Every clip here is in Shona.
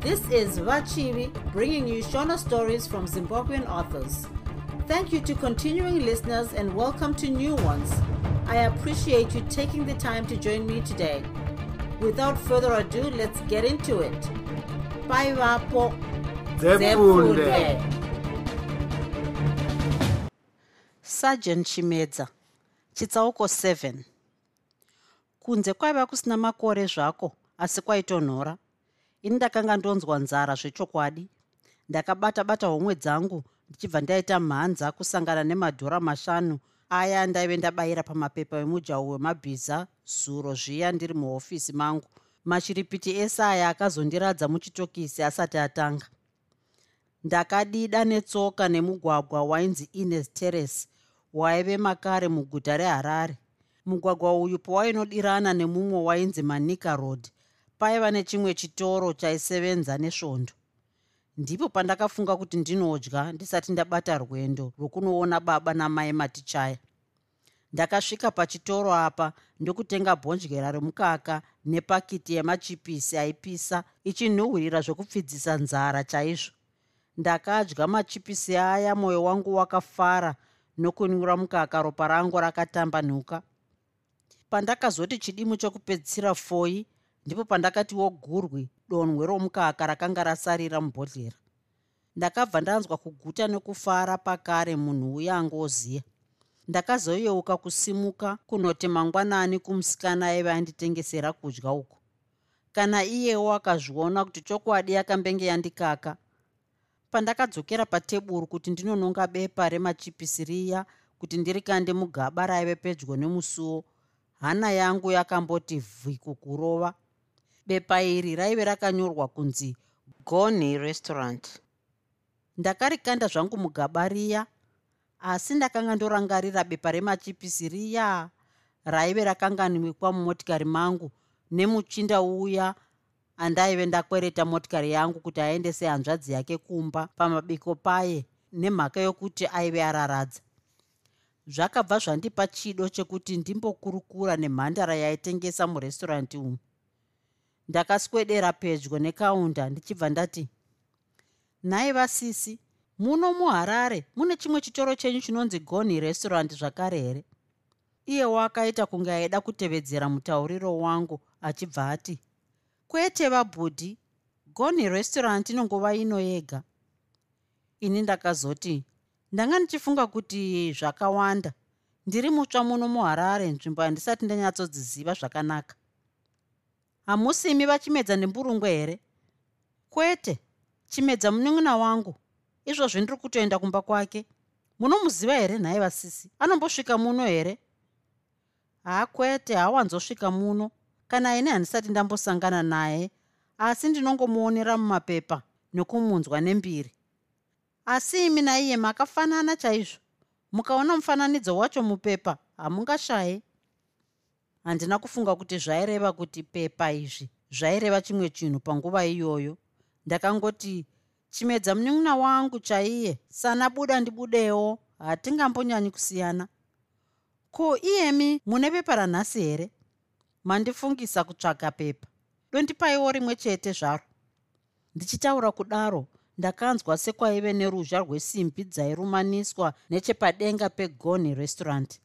This is Vachivi bringing you Shona stories from Zimbabwean authors. Thank you to continuing listeners and welcome to new ones. I appreciate you taking the time to join me today. Without further ado, let's get into it. Bye, Vapo. Sergeant chimedza chitsauko 7 kunze kwaiva kusina makore zvako asi kwaitonhora ini ndakanga ndonzwa nzara zvechokwadi. Ndakabata-bata homwe dzangu ndichibva ndaita mhanza kusangana nemadhora mashanu. Aya ndaive ndabayira pamapepa emujau wemabhiza zuro zviya ndiri muhofisi mangu. Machiripiti ese aya akazondiradza muchitokisi asati atanga. Ndakadida netsoka nemugwagwa wainzi ines terrace waive makare muguta reharare. Mugwagwa uyu pawainodirana nemumwe wainzi manika road paiva nechimwe chitoro chaisevenza nesvondo. Ndipo pandakafunga kuti ndinodya ndisati ndabata rwendo rwokunoona baba namai matichaya. Ndakasvika pachitoro apa ndokutenga bhonjera remukaka nepakiti yemachipisi aipisa ichinhuhwirira zvokupfidzisa nzara chaizvo. Ndakadya machipisi aya mwoyo wangu wakafara nokunyura mukaka ropa rangu rakatambanuka pandakazoti chidimu chokupedzisira foi ndipo pandakatiwo gurwi donhwe romukaka rakanga rasarira mubhodhlera. Ndakabva ndanzwa kuguta nekufara pakare munhu uya angoziya. Ndakazoyeuka kusimuka kunoti mangwanani kumusikana aiva anditengesera kudya uku. Kana iyewo akazviona kuti chokwadi yakambenge yandikaka pandakadzokera pateburu kuti ndinononga bepa remachipisi riya kuti ndirikande mugaba raive pedyo nemusuwo hana yangu yakamboti vhiku kurova bepa iri raive rakanyorwa kunzi goni restaurant. Ndakarikanda zvangu mugaba riya asi ndakanga ndorangarira bepa remachipisi riya raive rakanganimikwa mumotikari mangu nemuchinda uya andaive ndakwereta motikari yangu kuti aendese hanzvadzi yake kumba pamabiko paye nemhaka yokuti aive araradza. Zvakabva zvandipa chido chekuti ndimbokurukura nemhandara yaitengesa murestoranti umu ndakaswedera pedyo nekaunda ndichibva ndati nhai vasisi muno muharare mune chimwe chitoro chenyu chinonzi goni restaurant zvakare here? Iyewo akaita kunge aida kutevedzera mutauriro wangu achibva ati kwete vabhudhi goni restaurant inongova ino yega. Ini ndakazoti ndanga ndichifunga kuti zvakawanda. Ndiri mutsva muno muharare nzvimbo handisati ndanyatsodziziva zvakanaka hamusimi vachimedza nemburungwe here? Kwete chimedza munun'una wangu. Izvozvi ndiri kutoenda kumba kwake. Munomuziva here nhaye vasisi? Anombosvika muno here? Haakwete hawanzosvika muno. Kana ini handisati ndambosangana naye asi ndinongomuonera mumapepa nekumunzwa nembiri. Asi imi naiye makafanana chaizvo. Mukaona mufananidzo wacho mupepa hamungashayi handina kufunga kuti zvaireva kuti pepa izvi zvaireva chimwe chinhu panguva iyoyo. Ndakangoti chimedza munyun'una wangu chaiye sana buda ndibudewo hatingambonyanyi kusiyana. Ko iyemi mune pepa ranhasi here? Mandifungisa kutsvaga pepa. Dondipaiwo rimwe chete zvaro. Ndichitaura kudaro ndakanzwa sekwaive neruzha rwesimbi dzairumaniswa nechepadenga pegoni restaurant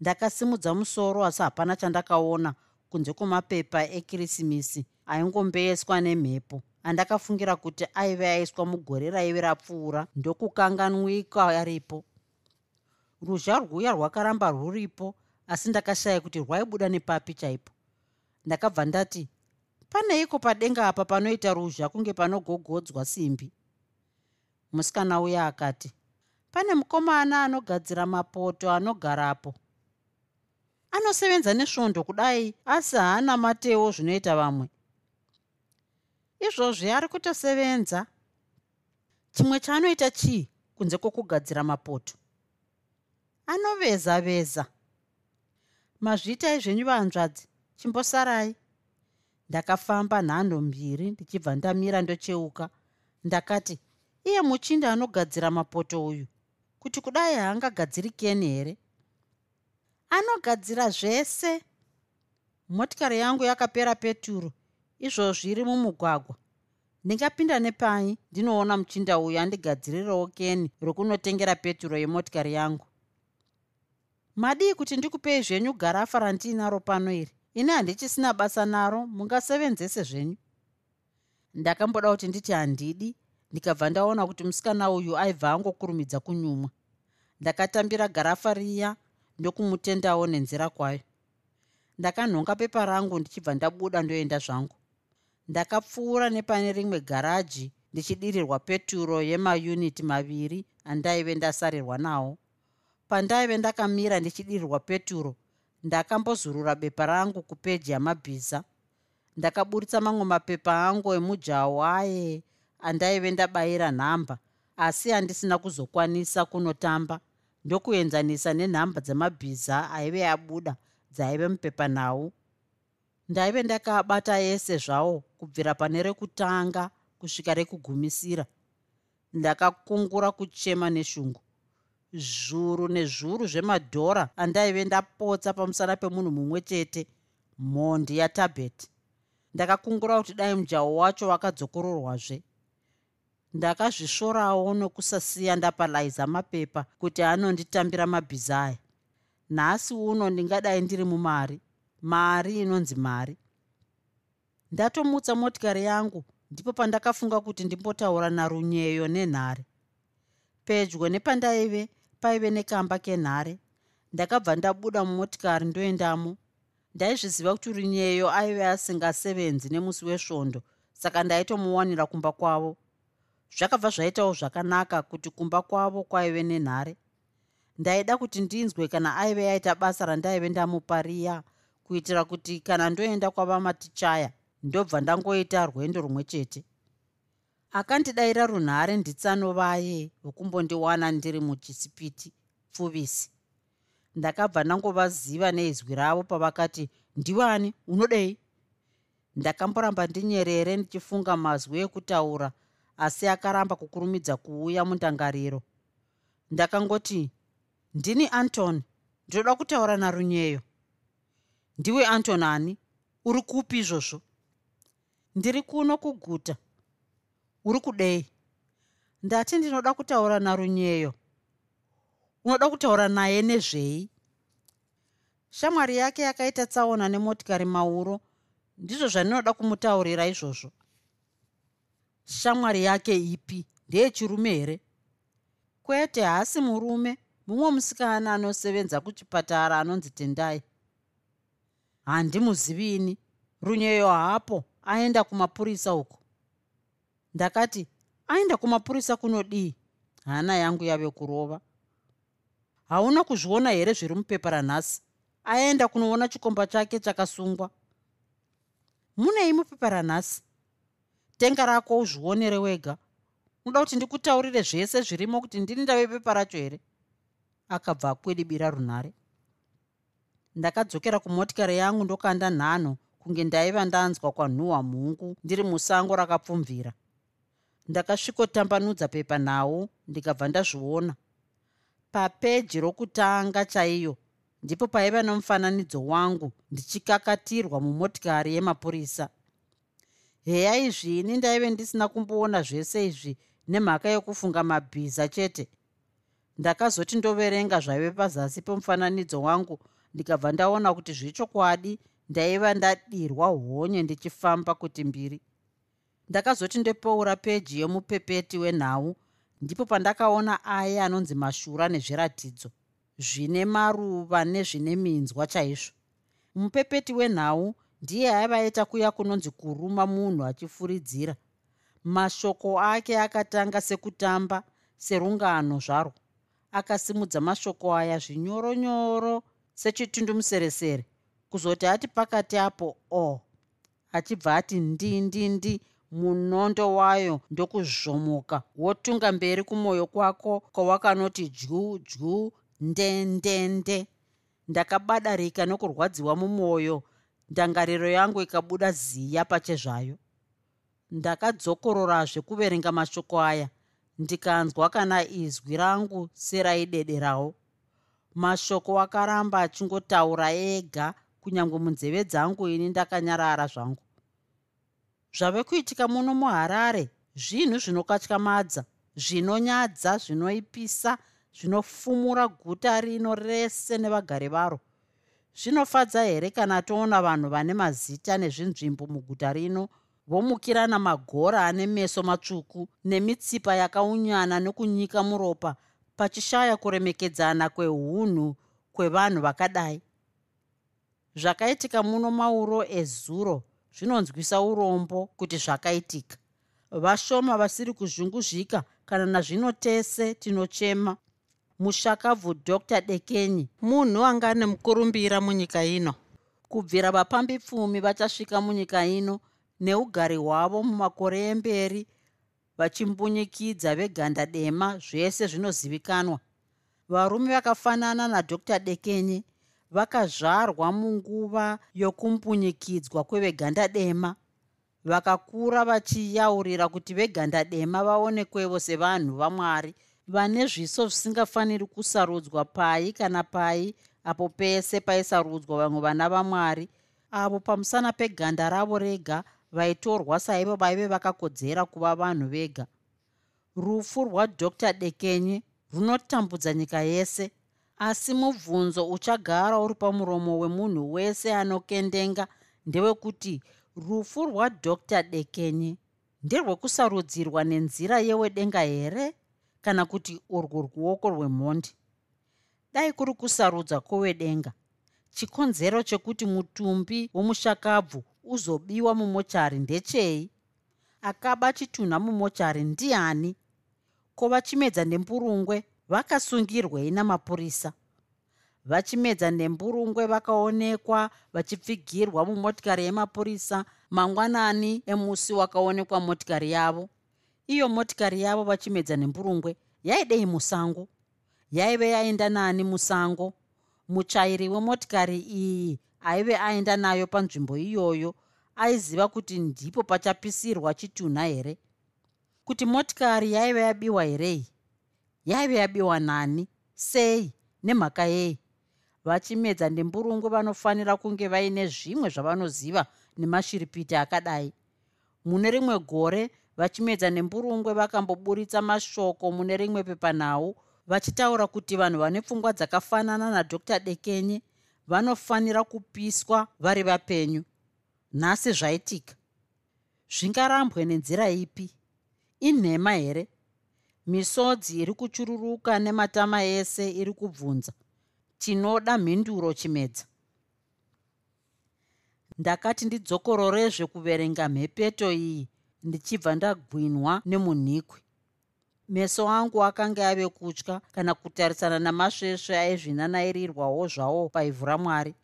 ndakasimudza musoro asi hapana chandakaona kunze kwemapepa ekirisimisi. Aingombeeswa nemhepo. Andakafungira kuti aive aiswa mugore raive rapfuura. Ndokukanganwika aripo. Ruzha rwuya rwakaramba rwuripo asi ndakashaya kuti rwaibuda nepapi chaipo. Ndakabva ndati paneiko padenga apa panoita ruzha kunge panogogodzwa simbi? Musikana uya akati pane mukomana anogadzira mapoto anogarapo anosevenza nesvondo kudai asi haana matewo zvinoita vamwe. Izvozvi ari kutosevenza. Chimwe chaanoita chii kunze kwokugadzira mapoto? Anoveza veza mazviitai zvenyu vanzvadzi chimbosarai. Ndakafamba nhando mbiri ndichibva ndamira ndocheuka. Ndakati iye muchinda anogadzira mapoto uyu? Kuti kudai haangagadzirikeni here anogadzira zvese. Motikari yangu yakapera peturo izvozvi iri mumugwagwa. Ndingapinda nepai ndinoona muchinda uyu andigadzirirewo keni rokunotengera peturo yemotikari yangu. Madii kuti ndikupei zvenyu garafa randiinaro pano iri? Ini handichisina basa naro mungasevenzese zvenyu. Ndakamboda kuti nditi handidi ndikabva ndaona kuti musikana uyu aibva angokurumidza kunyumwa. Ndakatambira garafa riya ndokumutendawo nenzira kwayo. Ndakanhonga pepa rangu ndichibva ndabuda ndoenda zvangu. Ndakapfuura nepane rimwe garaji ndichidirirwa peturo yemayuniti maviri andaive ndasarirwa nawo. Pandaive ndakamira ndichidirirwa peturo ndakambozurura bepa rangu kupeji yamabhiza. Ndakaburitsa mamwe mapepa angu emujawo aye andaive ndabayira nhamba asi handisina kuzokwanisa kunotamba ndokuenzanisa nenhamba dzamabhiza aive abuda dzaive mupepanhau ndaive ndakabata ese zvawo kubvira pane rekutanga kusvika rekugumisira. Ndakakungura kuchema neshungu. Zvuru nezvuru zvemadhora andaive ndapotsa pamusana pemunhu mumwe chete mhondi yatabheti ndakakungura kuti dai mujawo wacho wakadzokororwazve ndakazvisvorawo nokusasiya ndapalaiza mapepa kuti anonditambira mabhiza aya. Nhasi uno ndingadai ndiri mumari mari inonzi mari. Ndatomutsa motikari yangu ndipo pandakafunga kuti ndimbotaura narunyeyo nenhare. Pedyo nepandaive paive nekamba kenhare. Ndakabva ndabuda mumotikari ndoendamo. Ndaizviziva kuti runyeyo aive asingasevenzi nemusi wesvondo saka ndaitomuwanira kumba kwavo zvakabva zvaitawo zvakanaka kuti kumba kwavo kwaive nenhare. Ndaida kuti ndinzwe kana aive aita basa randaive ndamupariya kuitira kuti kana ndoenda kwavamatichaya ndobva ndangoita rwendo rumwe chete. Akandidayira runhare nditsanovaye vokumbondiwana ndiri muchisipiti pfuvisi ndakabva ndangovaziva neizwi ravo pavakati ndiwani? Unodei? Ndakamboramba ndinyerere ndichifunga mazwi ekutaura asi akaramba kukurumidza kuuya mundangariro. Ndakangoti ndini anton ndinoda kutaura narunyeyo ndiwe anton ani? Uri kupi izvozvo? Ndiri kuno kuguta. Uri kudei? Ndati ndinoda kutaura narunyeyo unoda kutaura naye nezvei? Shamwari yake yakaita tsaona nemotikari mauro ndizvo zvandinoda kumutaurira izvozvo shamwari yake ipi? Ndeyechirume here? Kwete haasi murume. Mumwe musikana anosevenza kuchipatara anonzi tendai. Handimuzivini runyeyo hapo aenda kumapurisa uko. Ndakati aenda kumapurisa kunodii? Hana yangu yave kurova. Hauna kuzviona here zviri mupepa ranhasi? Aenda kunoona chikomba chake chakasungwa. Munei mupepa ranhasi tenga rako uzvionere wega. Unoda kuti ndikutaurire zvese zvirimo kuti ndini ndave pepa racho here? Akabva akwedibira runhare ndakadzokera kumotikari yangu ndokanda nhano kunge ndaiva ndanzwa kwanhuhwa mhungu ndiri musango rakapfumvira. Ndakasvikotambanudza pepa nhau ndikabva ndazviona. Papeji rokutanga chaiyo ndipo paiva nomufananidzo wangu ndichikakatirwa mumotikari yemapurisa heya izvini ndaive ndisina kumboona zvese izvi nemhaka yokufunga mabhiza chete? Ndakazoti ndoverenga zvaive pazasi pemufananidzo wangu ndikabva ndaona kuti zvechokwadi ndaiva ndadirwa honye ndichifamba kuti mbiri. Ndakazoti ndepoura peji yomupepeti wenhau ndipo pandakaona aya anonzi mashura nezviratidzo zvine maruva nezvine minzwa chaizvo. Mupepeti wenhau ndiye aivaita kuya kunonzi kuruma munhu achifuridzira. Mashoko ake akatanga sekutamba serungano zvarwo akasimudza mashoko aya zvinyoronyoro sechitundumuseresere kuzoti ati pakati apo o oh, achibva ati ndindindi munondo wayo ndokuzvomoka. Wotunga mberi kumwoyo kwako kwawakanoti dyu dyu ndendende ndakabadarika nokurwadziwa mumwoyo ndangariro yangu ikabuda ziya pachezvayo ndakadzokororazve kuverenga mashoko aya. Ndikanzwa kana izwi rangu seraidederawo. Mashoko akaramba achingotaura ega kunyange munzeve dzangu ini ndakanyarara zvangu. Zvave kuitika muno muharare zvinhu zvinokatyamadza zvinonyadza zvinoipisa zvinofumura guta rino rese nevagari varo zvinofadza here kana toona vanhu vane mazita nezvinzvimbo muguta rino? Vomukirana magora ane meso matsvuku nemitsipa yakaunyana nokunyika muropa pachishaya kuremekedzana kweunhu kwevanhu vakadai. Zvakaitika muno mauro ezuro zvinonzwisa urombo kuti zvakaitika. Vashoma vasiri kuzhunguzvika kana nazvino tese tinochema mushakabvu dr dekenyi. Munhu anga ane mukurumbira munyika ino. Kubvira vapambi pfumi vachasvika munyika ino neugari hwavo mumakore emberi vachimbunyikidza veganda dema zvese zvinozivikanwa. Varume vakafanana nadr dekenyi vakazvarwa munguva yokumbunyikidzwa kweveganda dema. Vakakura vachiyaurira kuti veganda dema vaonekwevo sevanhu vamwari vane zviso zvisingafaniri kusarudzwa pai kana pai apo pese paisarudzwa vamwe vana vamwari. Avo pamusana peganda ravo rega vaitorwa saivo vaive vakakodzera kuva vanhu vega. Rufu rwadr dekenye runotambudza nyika yese asi mubvunzo uchagara uri pamuromo wemunhu wese anokendenga ndewekuti rufu rwadr dekenye nderwekusarudzirwa nenzira yewedenga here kana kuti urwo ruoko rwemhondi dai kuri kusarudza kwowedenga chikonzero chekuti mutumbi womushakabvu uzobiwa mumochari ndechei? Akaba chitunha mumochari ndiani? Ko vachimedza ndemburungwe vakasungirwei namapurisa. Vachimedza ndemburungwe vakaonekwa vachipfigirwa mumotikari yemapurisa mangwanani emusi wakaonekwa motikari yavo iyo motikari yavo vachimedza nemburungwe yaidei musango? Yaive yaenda nani musango? Muchairi wemotikari iyi aive aenda nayo panzvimbo iyoyo aiziva kuti ndipo pachapisirwa chitunha here? Kuti motikari yaive yabiwa herei yaive yabiwa nani? Sei? Nemhaka yei? Vachimedza ndemburungu vanofanira kunge vaine zvimwe zvavanoziva nemashiripiti akadai. Mune rimwe gore vachimedza nemburungwe vakamboburitsa mashoko mune rimwe pepanhau vachitaura kuti vanhu vane pfungwa dzakafanana nadr. Dekenye vanofanira kupiswa vari vapenyu. Nhasi zvaitika. Zvingarambwe nenzira ipi? Inhema here? Misodzi iri kuchururuka nematama ese iri kubvunza. Tinoda mhinduro chimedza. Ndakati ndidzokororezve kuverenga mhepeto iyi ndichibva ndagwinwa nemunhikwi. Meso angu akanga ave kutya kana kutarisana namasvesve aizvinanairirwawo zvawo paivhu ramwari.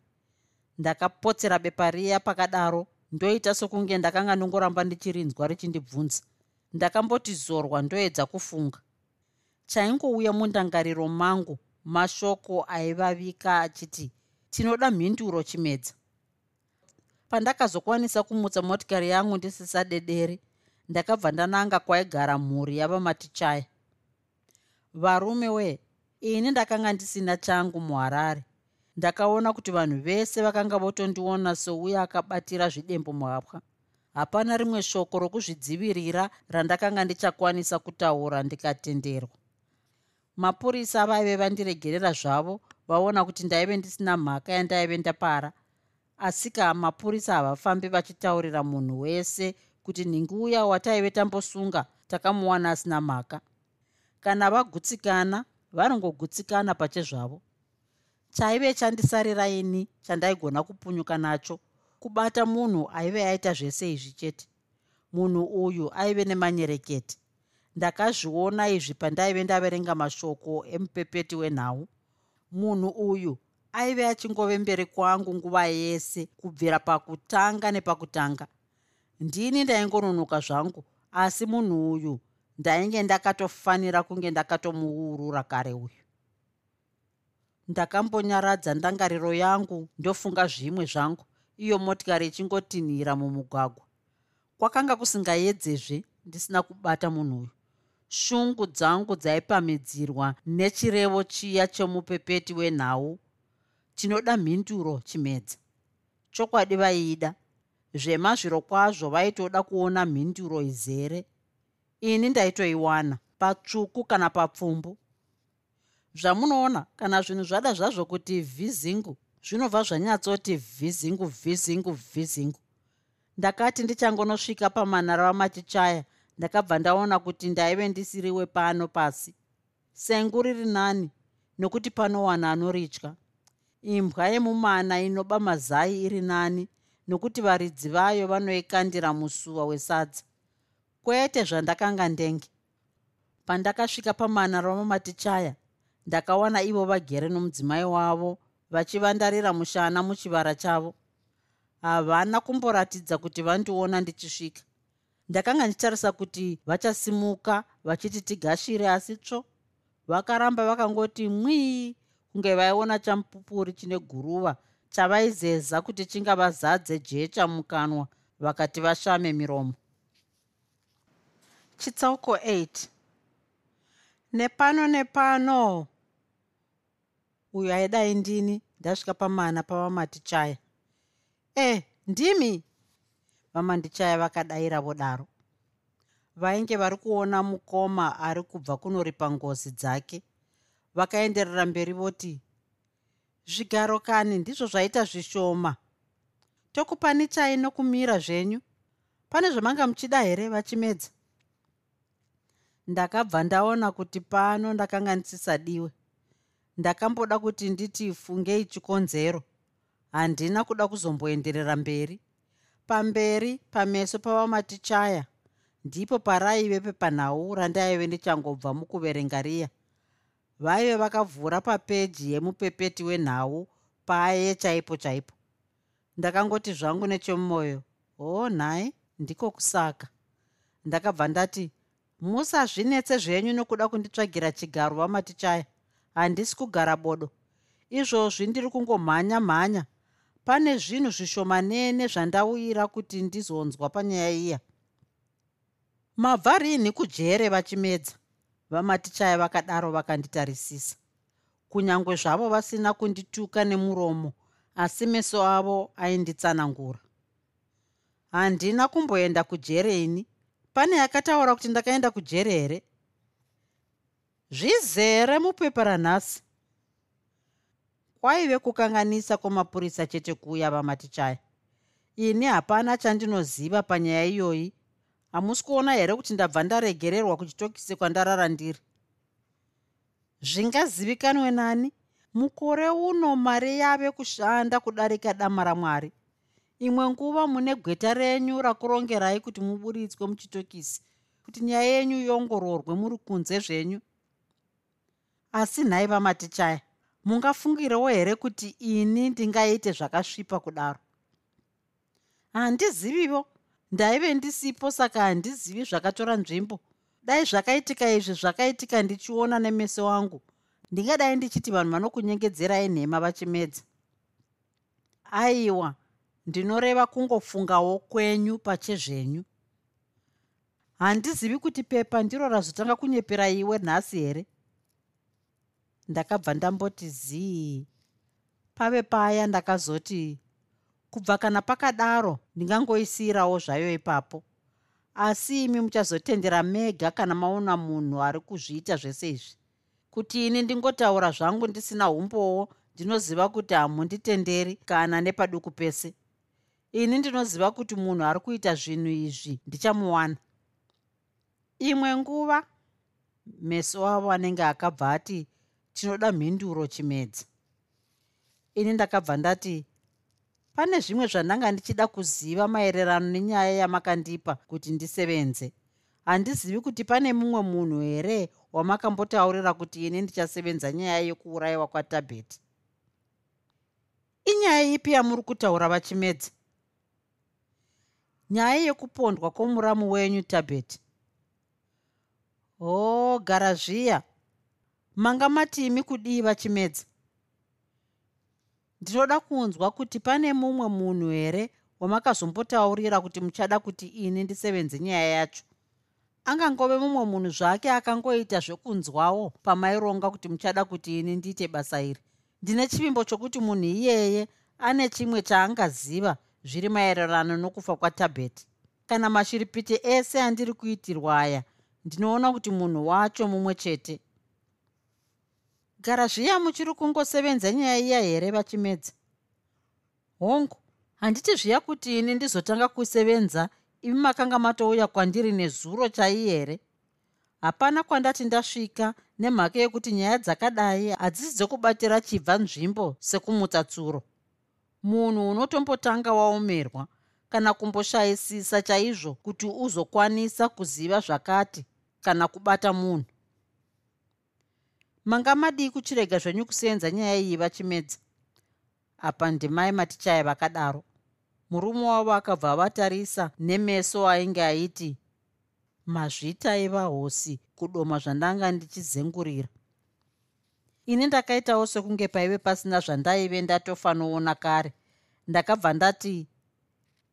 Ndakapotsera bepa riya pakadaro ndoita sokunge ndakanga ndongoramba ndichirinzwa richindibvunza. Ndakamboti zorwa ndoedza kufunga. Chaingouya mundangariro mangu mashoko aivavika achiti tinoda mhinduro chimedza pandakazokwanisa kumutsa motikari yangu ndisisadederi ndakabva ndananga kwaigara mhuri yavamatichaya varume wee ini ndakanga ndisina changu muharare. Ndakaona kuti vanhu vese vakanga votondiona souye akabatira zvidembo muhapwa. Hapana rimwe shoko rokuzvidzivirira randakanga ndichakwanisa kutaura ndikatenderwa. Mapurisa vaive vandiregerera zvavo vaona kuti ndaive ndisina mhaka yandaive ndapara asika mapurisa havafambi vachitaurira munhu wese kuti ninguya wataive tambosunga takamuwana asina mhaka. Kana vagutsikana vanongogutsikana pachezvavo. Chaive chandisarira ini chandaigona kupunyuka nacho kubata munhu aive aita zvese izvi chete. Munhu uyu aive nemanyereketi ndakazviona izvi pandaive ndaverenga mashoko emupepeti wenhau. Munhu uyu aive achingove mberi kwangu nguva yese kubvira pakutanga nepakutanga. Ndini ndaingononoka zvangu asi munhu uyu ndainge ndakatofanira kunge ndakatomuurura kare uyu. Ndakambonyaradza ndangariro yangu ndofunga zvimwe zvangu iyo motikari ichingotinhira mumugwagwa. Kwakanga kusingaedzezve ndisina kubata munhu uyu. Shungu dzangu dzaipamidzirwa nechirevo chiya chomupepeti wenhau tinoda mhinduro chimedza chokwadi vaiida zvemazviro kwazvo vaitoda kuona mhinduro izere. Ini ndaitoiwana patsvuku kana papfumbu. Zvamunoona kana zvinhu zvada zvazvo kuti vhizingu zvinobva zvanyatsoti vhizingu vhizingu vhizingu. Ndakati ndichangonosvika pamanara vamatichaya ndakabva ndaona kuti ndaive ndisiriwe pano pasi. Sengu riri nani nokuti panowana anoritya imbwa yemumana inoba mazai iri nani nokuti varidzi vayo vanoikandira musuwa wesadza. Kwete zvandakanga ndenge. Pandakasvika pamanara vamatichaya ndakawana ivo vagere nomudzimai wavo vachivandarira mushana muchivara chavo. Havana kumboratidza kuti vandiona ndichisvika. Ndakanga ndichitarisa kuti vachasimuka vachiti tigashire asi tsvo. Vakaramba vakangoti mwii kunge vaiona chamupupuri chine guruva chavaizeza kuti chingavazadze jecha mukanwa vakati vashame miromo. Chitsauko 8 nepano nepano. Uyo aidai ndini ndasvika pamana pavamati chaya e ndimi? Vamandichaya vakadayira vodaro. Vainge vari kuona mukoma ari kubva kunoripa ngozi dzake vakaenderera mberi voti zvigaro kani ndizvo zvaita zvishoma. Tokupani chai nokumira zvenyu. Pane zvamanga muchida here vachimedza? Ndakabva ndaona kuti pano ndakanga ndisisadiwe ndakamboda kuti nditi fungei chikonzero. Handina kuda kuzomboenderera mberi. Pamberi pameso pavamatichaya ndipo paraive pepanhau randaive ndichangobva mukuverenga riya vaive vakavhura papeji yemupepeti wenhau paaye chaipo chaipo. Ndakangoti zvangu nechemumwoyo hoo nhai ndiko kusaka. Ndakabva ndati musazvinetse zvenyu nokuda kunditsvagira chigaro vamatichaya handisi kugara bodo. Izvozvi ndiri kungomhanya mhanya. Pane zvinhu zvishomanene zvandauyira kuti ndizonzwa panyaya iya. Mabva rini kujere vachimedza vamatichaya vakadaro vakanditarisisa. Kunyange zvavo vasina kundituka nemuromo asi meso avo ainditsanangura. Handina kumboenda kujere ini pane yakataura kuti ndakaenda kujere here zvizere mupepa ranhasi. Kwaive kukanganisa kwamapurisa chete kuuya vamatichaya. Ini hapana chandinoziva panyaya iyoyi hamusi kuona here kuti ndabva ndaregererwa kuchitokisi kwandarara ndiri? Zvingazivikanwe nani? Mukore uno mari yave kushanda kudarika dama ramwari. Imwe nguva mune gweta renyu rakurongerai kuti muburitswe muchitokisi kuti nyaya yenyu yongororwe muri kunze zvenyu. Asi nhai vamatichaya mungafungirewo here kuti ini ndingaite zvakasvipa kudaro? Handizivivo ndaive ndisipo saka handizivi zvakatora nzvimbo. Dai zvakaitika izvi zvakaitika ndichiona nemeso wangu. Ndingadai ndichiti vanhu vanokunyengedzerai nhema vachimedza. Aiwa ndinoreva kungofungawo kwenyu pachezvenyu. Handizivi kuti pepa ndiro razotanga kunyepera iwe nhasi here? Ndakabva ndamboti zii. Pave paya ndakazoti kubva kana pakadaro ndingangoisiyirawo zvayo ipapo. Asi imi muchazotendera mega kana maona munhu ari kuzviita zvese izvi. Kuti ini ndingotaura zvangu ndisina umbowo ndinoziva kuti hamunditenderi kana nepaduku pese. Ini ndinoziva kuti munhu ari kuita zvinhu izvi ndichamuwana. Imwe nguva meso avo anenge akabva ati tinoda mhinduro chimedzi. Ini ndakabva ndati pane zvimwe zvandanga ndichida kuziva maererano nenyaya yamakandipa kuti ndisevenze. Handizivi kuti pane mumwe munhu here wamakambotaurira kuti ini ndichasevenza nyaya yekuurayiwa kwatabheti inyaya ipi yamuri kutaura vachimedza? Nyaya yekupondwa kwomuramu wenyu tabheti ho gara zviya. Manga matimi kudii vachimedza ndinoda kunzwa kuti pane mumwe munhu here wamakazombotaurira kuti muchada kuti ini ndisevenze nyaya yacho? Angangove mumwe munhu zvake akangoita zvekunzwawo pamaironga kuti muchada kuti ini ndiite basa iri. Ndine chivimbo chokuti munhu iyeye ane chimwe chaangaziva zviri maererano nokufa kwatabheti. Kana mashiripiti ese andiri kuitirwa aya ndinoona kuti munhu wacho mumwe chete gara zviya muchiri kungosevenza nyaya iya here vachimedza? Hongu handiti zviya kuti ini ndizotanga kusevenza imi makanga matouya kwandiri nezuro chai here? Hapana kwandati ndasvika nemhaka yekuti nyaya dzakadai hadzisi dzekubatira chibva nzvimbo sekumutsa tsuro. Munhu unotombotanga waomerwa kana kumboshayisisa chaizvo kuti uzokwanisa kuziva zvakati kana kubata munhu manga madii kuchirega zvenyu kusenza nyaya iyi vachimedza? Apa ndimai matichaya vakadaro. Murume wavo akabva avatarisa nemeso ainge aiti mazvitaiva hosi kudoma zvandanga ndichizengurira. Ini ndakaitawo sekunge paive pasina zvandaive ndatofanoona kare. Ndakabva ndati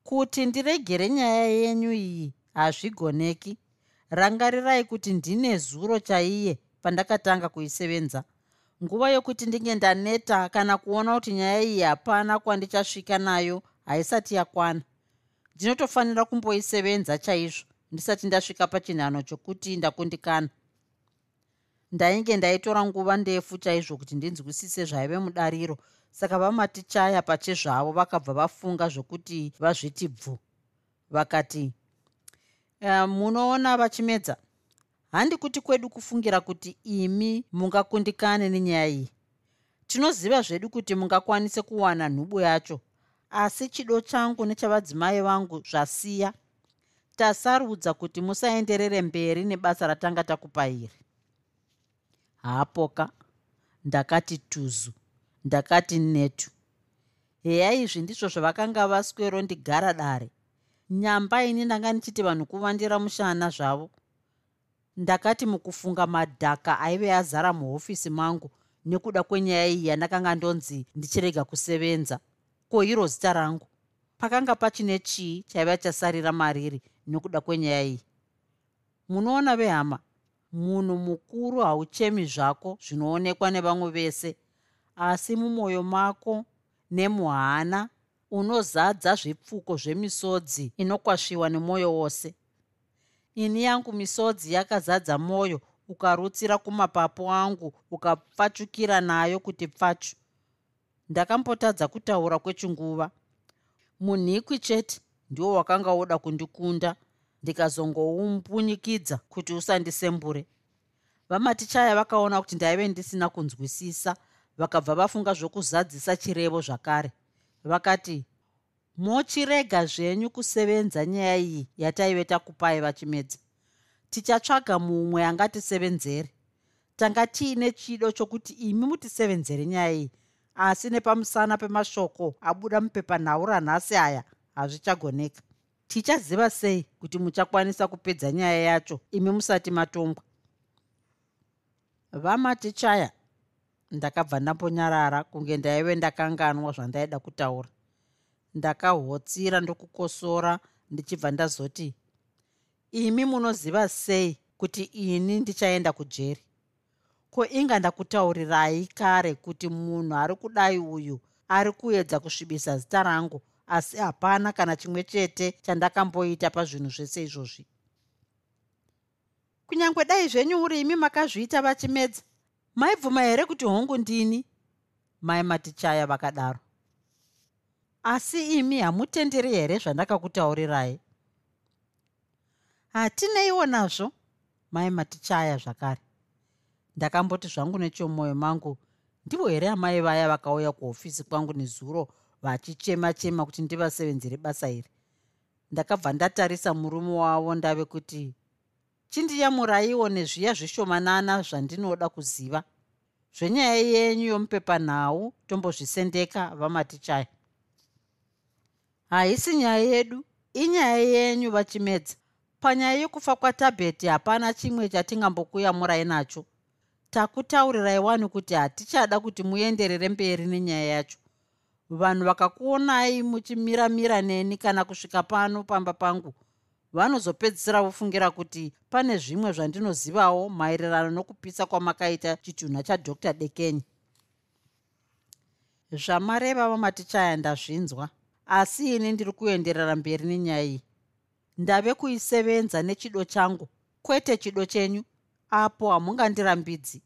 kuti ndiregere nyaya yenyu iyi hazvigoneki. Rangarirai kuti ndine zuro chaiye pandakatanga kuisevenza. Nguva yokuti ndinge ndaneta kana kuona kuti nyaya iyi hapana kwandichasvika nayo haisati yakwana. Ndinotofanira kumboisevenza chaizvo ndisati ndasvika pachinhano chokuti ndakundikana. Ndainge ndaitora nguva ndefu chaizvo kuti ndinzwisise zvaive mudariro saka vamatichaya pachezvavo vakabva vafunga zvokuti vazviti bvu. Vakati uh, munoona vachimedza handi kuti kwedu kufungira kuti imi mungakundikane nenyaya iyi. Tinoziva zvedu kuti mungakwanise kuwana nhubu yacho. Asi chido changu nechavadzimai vangu zvasiya. Tasarudza kuti musaenderere mberi nebasa ratanga takupa iri. Hapoka. Ndakati tuzu. Ndakati netu heya izvi ndizvo zvavakanga vaswero ndigara dare. Nyamba ini ndanga ndichiti vanhu kuvandira mushana zvavo ndakati mukufunga madhaka aive azara muhofisi mangu nekuda kwenyaya iyi yandakanga ndonzi ndichirega kusevenza. Ko iro zita rangu? Pakanga pachine chii chaiva chasarira mariri nekuda kwenyaya iyi? Munoona vehama munhu mukuru hauchemi zvako zvinoonekwa nevamwe vese asi mumwoyo mako nemuhana unozadza zvipfuko zvemisodzi inokwasviwa nemwoyo wose ini yangu misodzi yakazadza mwoyo ukarutsira kumapapu angu ukapfachukira nayo kuti pfachu ndakambotadza kutaura kwechinguva. Munhikwi chete ndiwo wakanga woda kundikunda ndikazongoumbunyikidza kuti usandisembure. Vamatichaya vakaona kuti ndaive ndisina kunzwisisa vakabva vafunga zvokuzadzisa chirevo zvakare. Vakati mochirega zvenyu kusevenza nyaya iyi yataive takupai vachimedza tichatsvaga mumwe angatisevenzere. Tanga tiine chido chokuti imi mutisevenzere nyaya iyi asi nepamusana pemashoko abuda mupepanhau ranhasi aya hazvichagoneka. Tichaziva sei kuti muchakwanisa kupedza nyaya yacho imi musati matongwa? Vamatichaya ndakabva ndambonyarara kunge ndaive ndakanganwa zvandaida kutaura ndakahotsira ndokukosora ndichibva ndazoti imi munoziva sei kuti ini ndichaenda kujeri? Ko inga ndakutaurirai kare kuti munhu ari kudai uyu ari kuedza kusvibisa zita rangu asi hapana kana chimwe chete chandakamboita pazvinhu zvese izvozvi? Kunyange dai zvenyu uri imi makazviita vachimedza? Maibvuma here kuti hongu ndini? Mai matichaya vakadaro asi imi hamutenderi here zvandakakutaurirai? Hatineiwo nazvo mai matichaya zvakare. Ndakamboti zvangu nechomwoyo mangu ndivo here amai vaya vakauya kuhofisi kwangu nezuro vachichema chema kuti ndivasevenzere basa iri? Ndakabva ndatarisa murume wavo ndave kuti chindiyamuraiwo nezviya zvishomanana zvandinoda kuziva. Zvenyaya yenyu yomupepanhau tombozvisendeka vamatichaya haisi nyaya yedu. Inyaya yenyu vachimedza. Panyaya yokufa kwatabheti hapana chimwe chatingambokuyamurai nacho. Takutaurirai wani kuti hatichada kuti muenderere mberi nenyaya yacho. Vanhu vakakuonai muchimiramira neni kana kusvika pano pamba pangu vanozopedzisira vofungira kuti pane zvimwe zvandinozivawo maererano nokupisa kwamakaita chitunha chadr dekeny zvamareva vamatichaya ndazvinzwa asi ini ndiri kuenderera mberi nenyaya iyi. Ndave kuisevenza nechido changu kwete chido chenyu apo hamungandirambidzi.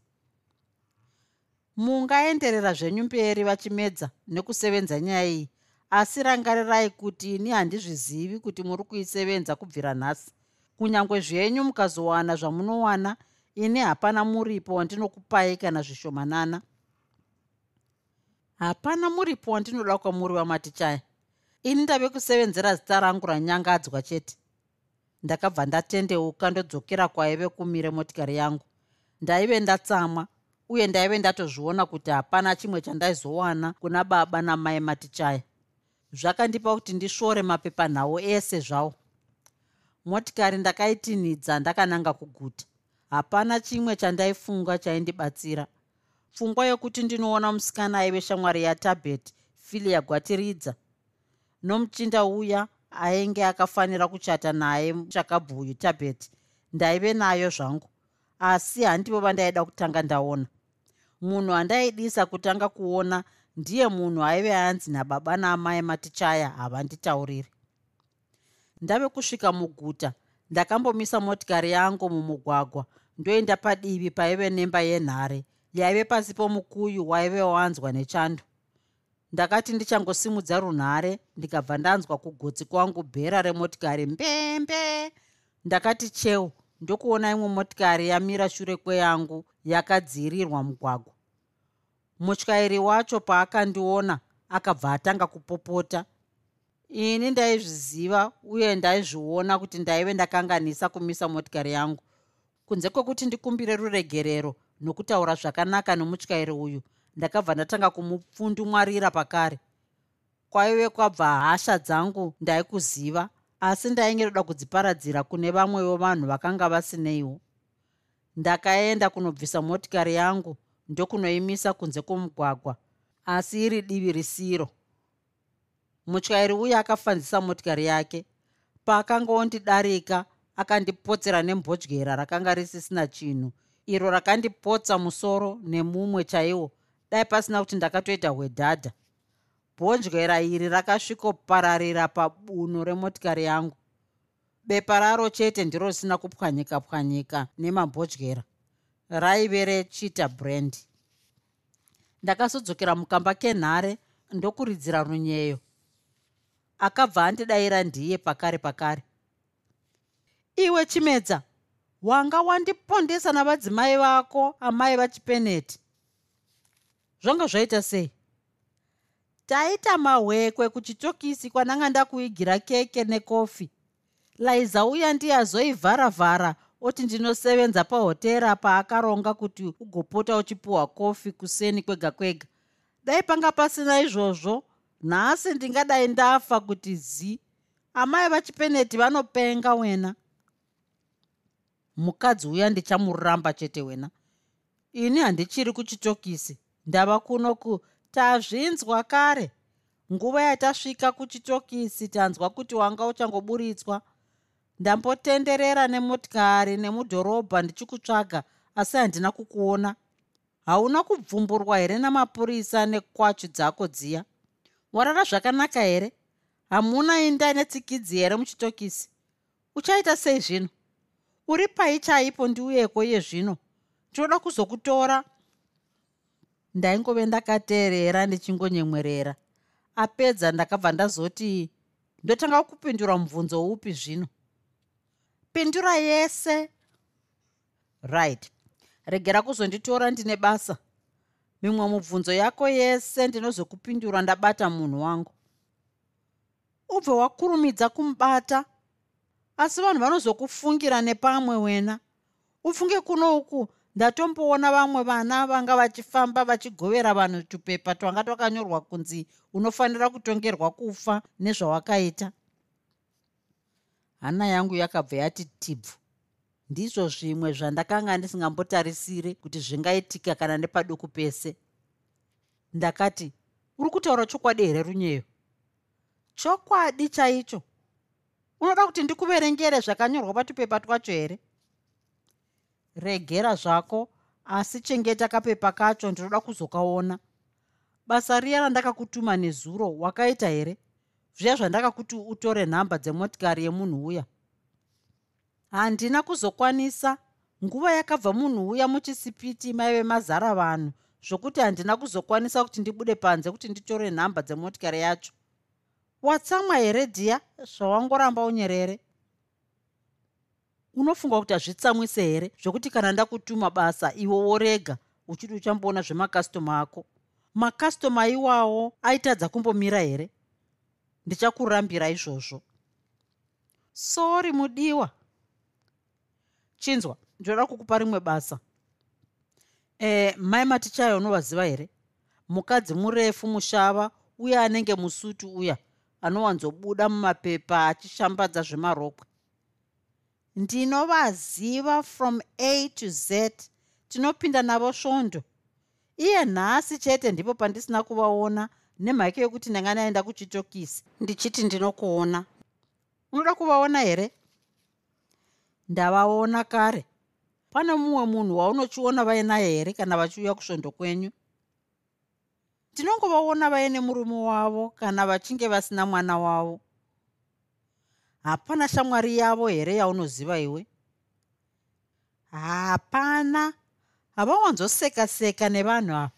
Mungaenderera zvenyu mberi vachimedza nekusevenza nyaya iyi. Asi rangarirai kuti ini handizvizivi kuti muri kuisevenza kubvira nhasi. Kunyange zvenyu mukazowana zvamunowana ini hapana muripo wandinokupai kana zvishomanana. Hapana muripo wandinoda kwamuri wamatichaya ini ndave kusevenzera zita rangu ranyangadzwa chete. Ndakabva ndatendeuka ndodzokera kwaive kumire motikari yangu. Ndaive ndatsamwa uye ndaive ndatozviona kuti hapana chimwe chandaizowana kuna baba namai matichaya. Zvakandipa kuti ndisvore mapepanhau ese zvawo motikari ndakaitinhidza ndakananga kuguta. Hapana chimwe chandaifunga chaindibatsira. Pfungwa yokuti ndinoona musikana aive shamwari yatabet filia gwatiridza nomuchinda uya ainge akafanira kuchata naye chakabhuyu tabet ndaive nayo zvangu. Asi handivo vandaida kutanga ndaona. Munhu andaidisa kutanga kuona ndiye munhu aive anzi nababa naamai matichaya havanditauriri. Ndave kusvika muguta ndakambomisa motikari yangu mumugwagwa ndoenda padivi paive nemba yenhare yaive pasi pomukuyu waive wanzwa nechando ndakati ndichangosimudza runhare ndikabva ndanzwa kugotsi kwangu bhera remotikari mbembe. Ndakati cheu ndokuona imwe motikari yamira shure kweyangu yakadzirirwa mugwagwa. Mutyairi wacho paakandiona akabva atanga kupopota. Ini ndaizviziva uye ndaizviona kuti ndaive ndakanganisa kumisa motikari yangu. Kunze kwekuti ndikumbire ruregerero nokutaura zvakanaka nomutyairi uyu ndakabva ndatanga kumupfundumwarira pakare. Kwaive kwabva hasha dzangu ndaikuziva asi ndainge ndoda kudziparadzira kune vamwewo vanhu vakanga vasineiwo. Ndakaenda kunobvisa motikari yangu ndokunoimisa kunze kwomugwagwa asi iri divi risiro. Mutyairi uye akafanzisa motikari yake paakanga ondidarika akandipotsera nembodyera rakanga risisina chinhu. Iro rakandipotsa musoro nemumwe chaiwo dai pasina kuti ndakatoita hwedhadha. Bhonjera iri rakasvikopararira pabuno remotikari yangu. Bepa raro chete ndiro risina kupwanyika pwanyika nemabhodyera raive rechita brand. Ndakazodzokera mukamba kenhare ndokuridzira runyeyo. Akabva andidayira ndiye pakare pakare. Iwe chimedza wanga wandipondesa navadzimai vako amai vachipeneti zvanga zvaita sei? Taita mahwekwe kuchitokisi kwananga ndakuigira keke nekofi. Laiza uya ndiyazoivharavhara oti ndinosevenza pahotera paakaronga kuti ugopota uchipiwa kofi kuseni kwega kwega. Dai panga pasina izvozvo nhasi ndingadai ndafa kuti zi. Amai vachipeneti vanopenga wena. Mukadzi uya ndichamuramba chete wena. Ini handichiri kuchitokisi ndava kuno ku tazvinzwa kare. Nguva yatasvika kuchitokisi tanzwa kuti wanga uchangoburitswa. Ndambotenderera nemotikari nemudhorobha ndichikutsvaga asi handina kukuona. Hauna kubvumburwa here namapurisa nekwachu dzako dziya? Warara zvakanaka here? Hamuna inda netsikidzi here muchitokisi? Uchaita sei zvino? Uri pai chaipo ndiuyeko iye zvino? Ndinoda kuzokutora ndaingove ndakateerera ndichingonyemwerera. Apedza ndakabva ndazoti ndotanga kupindura mubvunzo upi zvino? Pindura yese. Right. Regera kuzonditora ndine basa. Mimwe mubvunzo yako yese ndinozokupindura ndabata munhu wangu. Ubve wakurumidza kumubata. Asi vanhu vanozokufungira nepamwe wena. Ufunge kuno uku ndatomboona vamwe vana vanga vachifamba vachigovera vanhu tupepa twanga twakanyorwa kunzi unofanira kutongerwa kufa nezvawakaita. Hana yangu yakabva yati tibvu. Ndizvo zvimwe zvandakanga ndisingambotarisiri kuti zvingaitika kana nepaduku pese. Ndakati uri kutaura chokwadi here runyeyo? Chokwadi chaicho. Unoda kuti ndikuverengere zvakanyorwa patupepa twacho here regera zvako asi chengeta kapepa kacho ndinoda kuzokaona. Basa riya randakakutuma nezuro wakaita here? Zviya zvandakakuti utore nhamba dzemotikari yemunhu uya? Handina kuzokwanisa. Nguva yakabva munhu uya muchisipiti maive mazara vanhu zvokuti handina kuzokwanisa kuti ndibude panze kuti nditore nhamba dzemotikari yacho. Watsamwa here dhiya zvawangoramba unyerere unofunga kuti hazvitsamwise here? Zvokuti kana ndakutuma basa iwo worega uchiti uchamboona zvemakastoma ako. Makastoma iwawo aitadza kumbomira here? Ndichakurambira izvozvo. Sori mudiwa. Chinzwa ndinoda kukupa rimwe basa. E, mai matichayo unovaziva here? Mukadzi murefu mushava uye anenge musutu uya anowanzobuda mumapepa achishambadza zvemarokwe ndinovaziva from a to z tinopinda navo svondo. Iye nhasi chete ndipo pandisina kuvaona nemhaka yokuti ndanga naenda kuchitokisi ndichiti ndinokuona. Unoda kuvaona here? Ndavaona kare. Pane mumwe munhu waunochiona vainaye here kana vachiuya kusvondo kwenyu? Ndinongovaona vaine murume wavo kana vachinge vasina mwana wavo hapana shamwari yavo here yaunoziva iwe? Hapana. Havawanzoseka-seka nevanhu ava.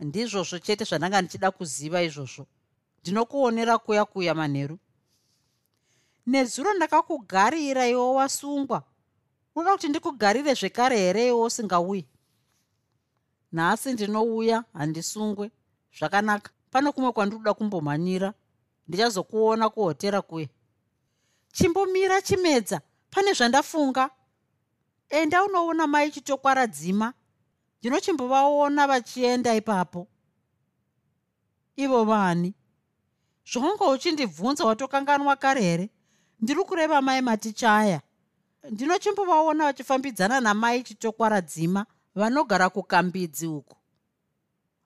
Ndizvozvo chete zvandanga ndichida kuziva izvozvo. Ndinokuonera kuya kuya manheru. Nezuro ndakakugarira iwe wasungwa. Unoda kuti ndikugarire zvekare here iwe usingauyi? Nhasi ndinouya handisungwe. Zvakanaka. Pano kumwe kwandinoda kumbomhanyira ndichazokuona kuhotera kuye. Chimbomira chimedza. Pane zvandafunga. Enda unoona mai chitokwaradzima ndinochimbovaona vachienda ipapo. Ivo vani. Zvonga uchindibvunza watokanganwa kare here ndiri kureva mai matichaya. Ndinochimbovaona vachifambidzana namai chitokwaradzima vanogara kukambidzi uku.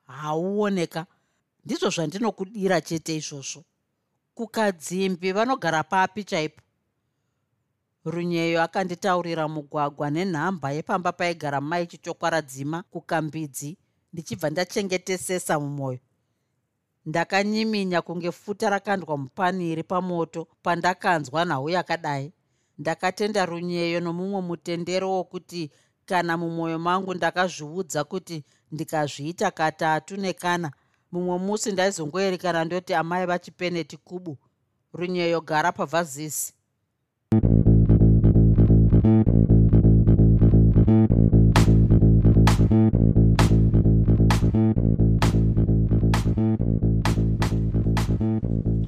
Hauoneka. Ndizvo zvandinokudira chete izvozvo kukadzimbi vanogara papi chaipo. Runyeyo akanditaurira mugwagwa nenhamba yepamba paigara mai chitokwaradzima kukambidzi ndichibva ndachengetesesa mumwoyo. Ndakanyiminya kunge futa rakandwa mupaniri pamoto pandakanzwa nhau yakadai. Ndakatenda runyeyo nomumwe mutendero wokuti kana mumwoyo mangu ndakazviudza kuti ndikazviita katatu nekana mumwe musi ndaizongoerekana ndoti amai vachipeneti kubu runyeyo gara pavhazisi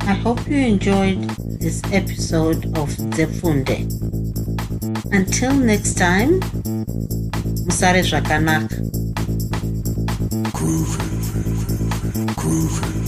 I hope you enjoyed this episode of Zefunde. Until next time, Musare Zvakanaka. Groovy. Groovy.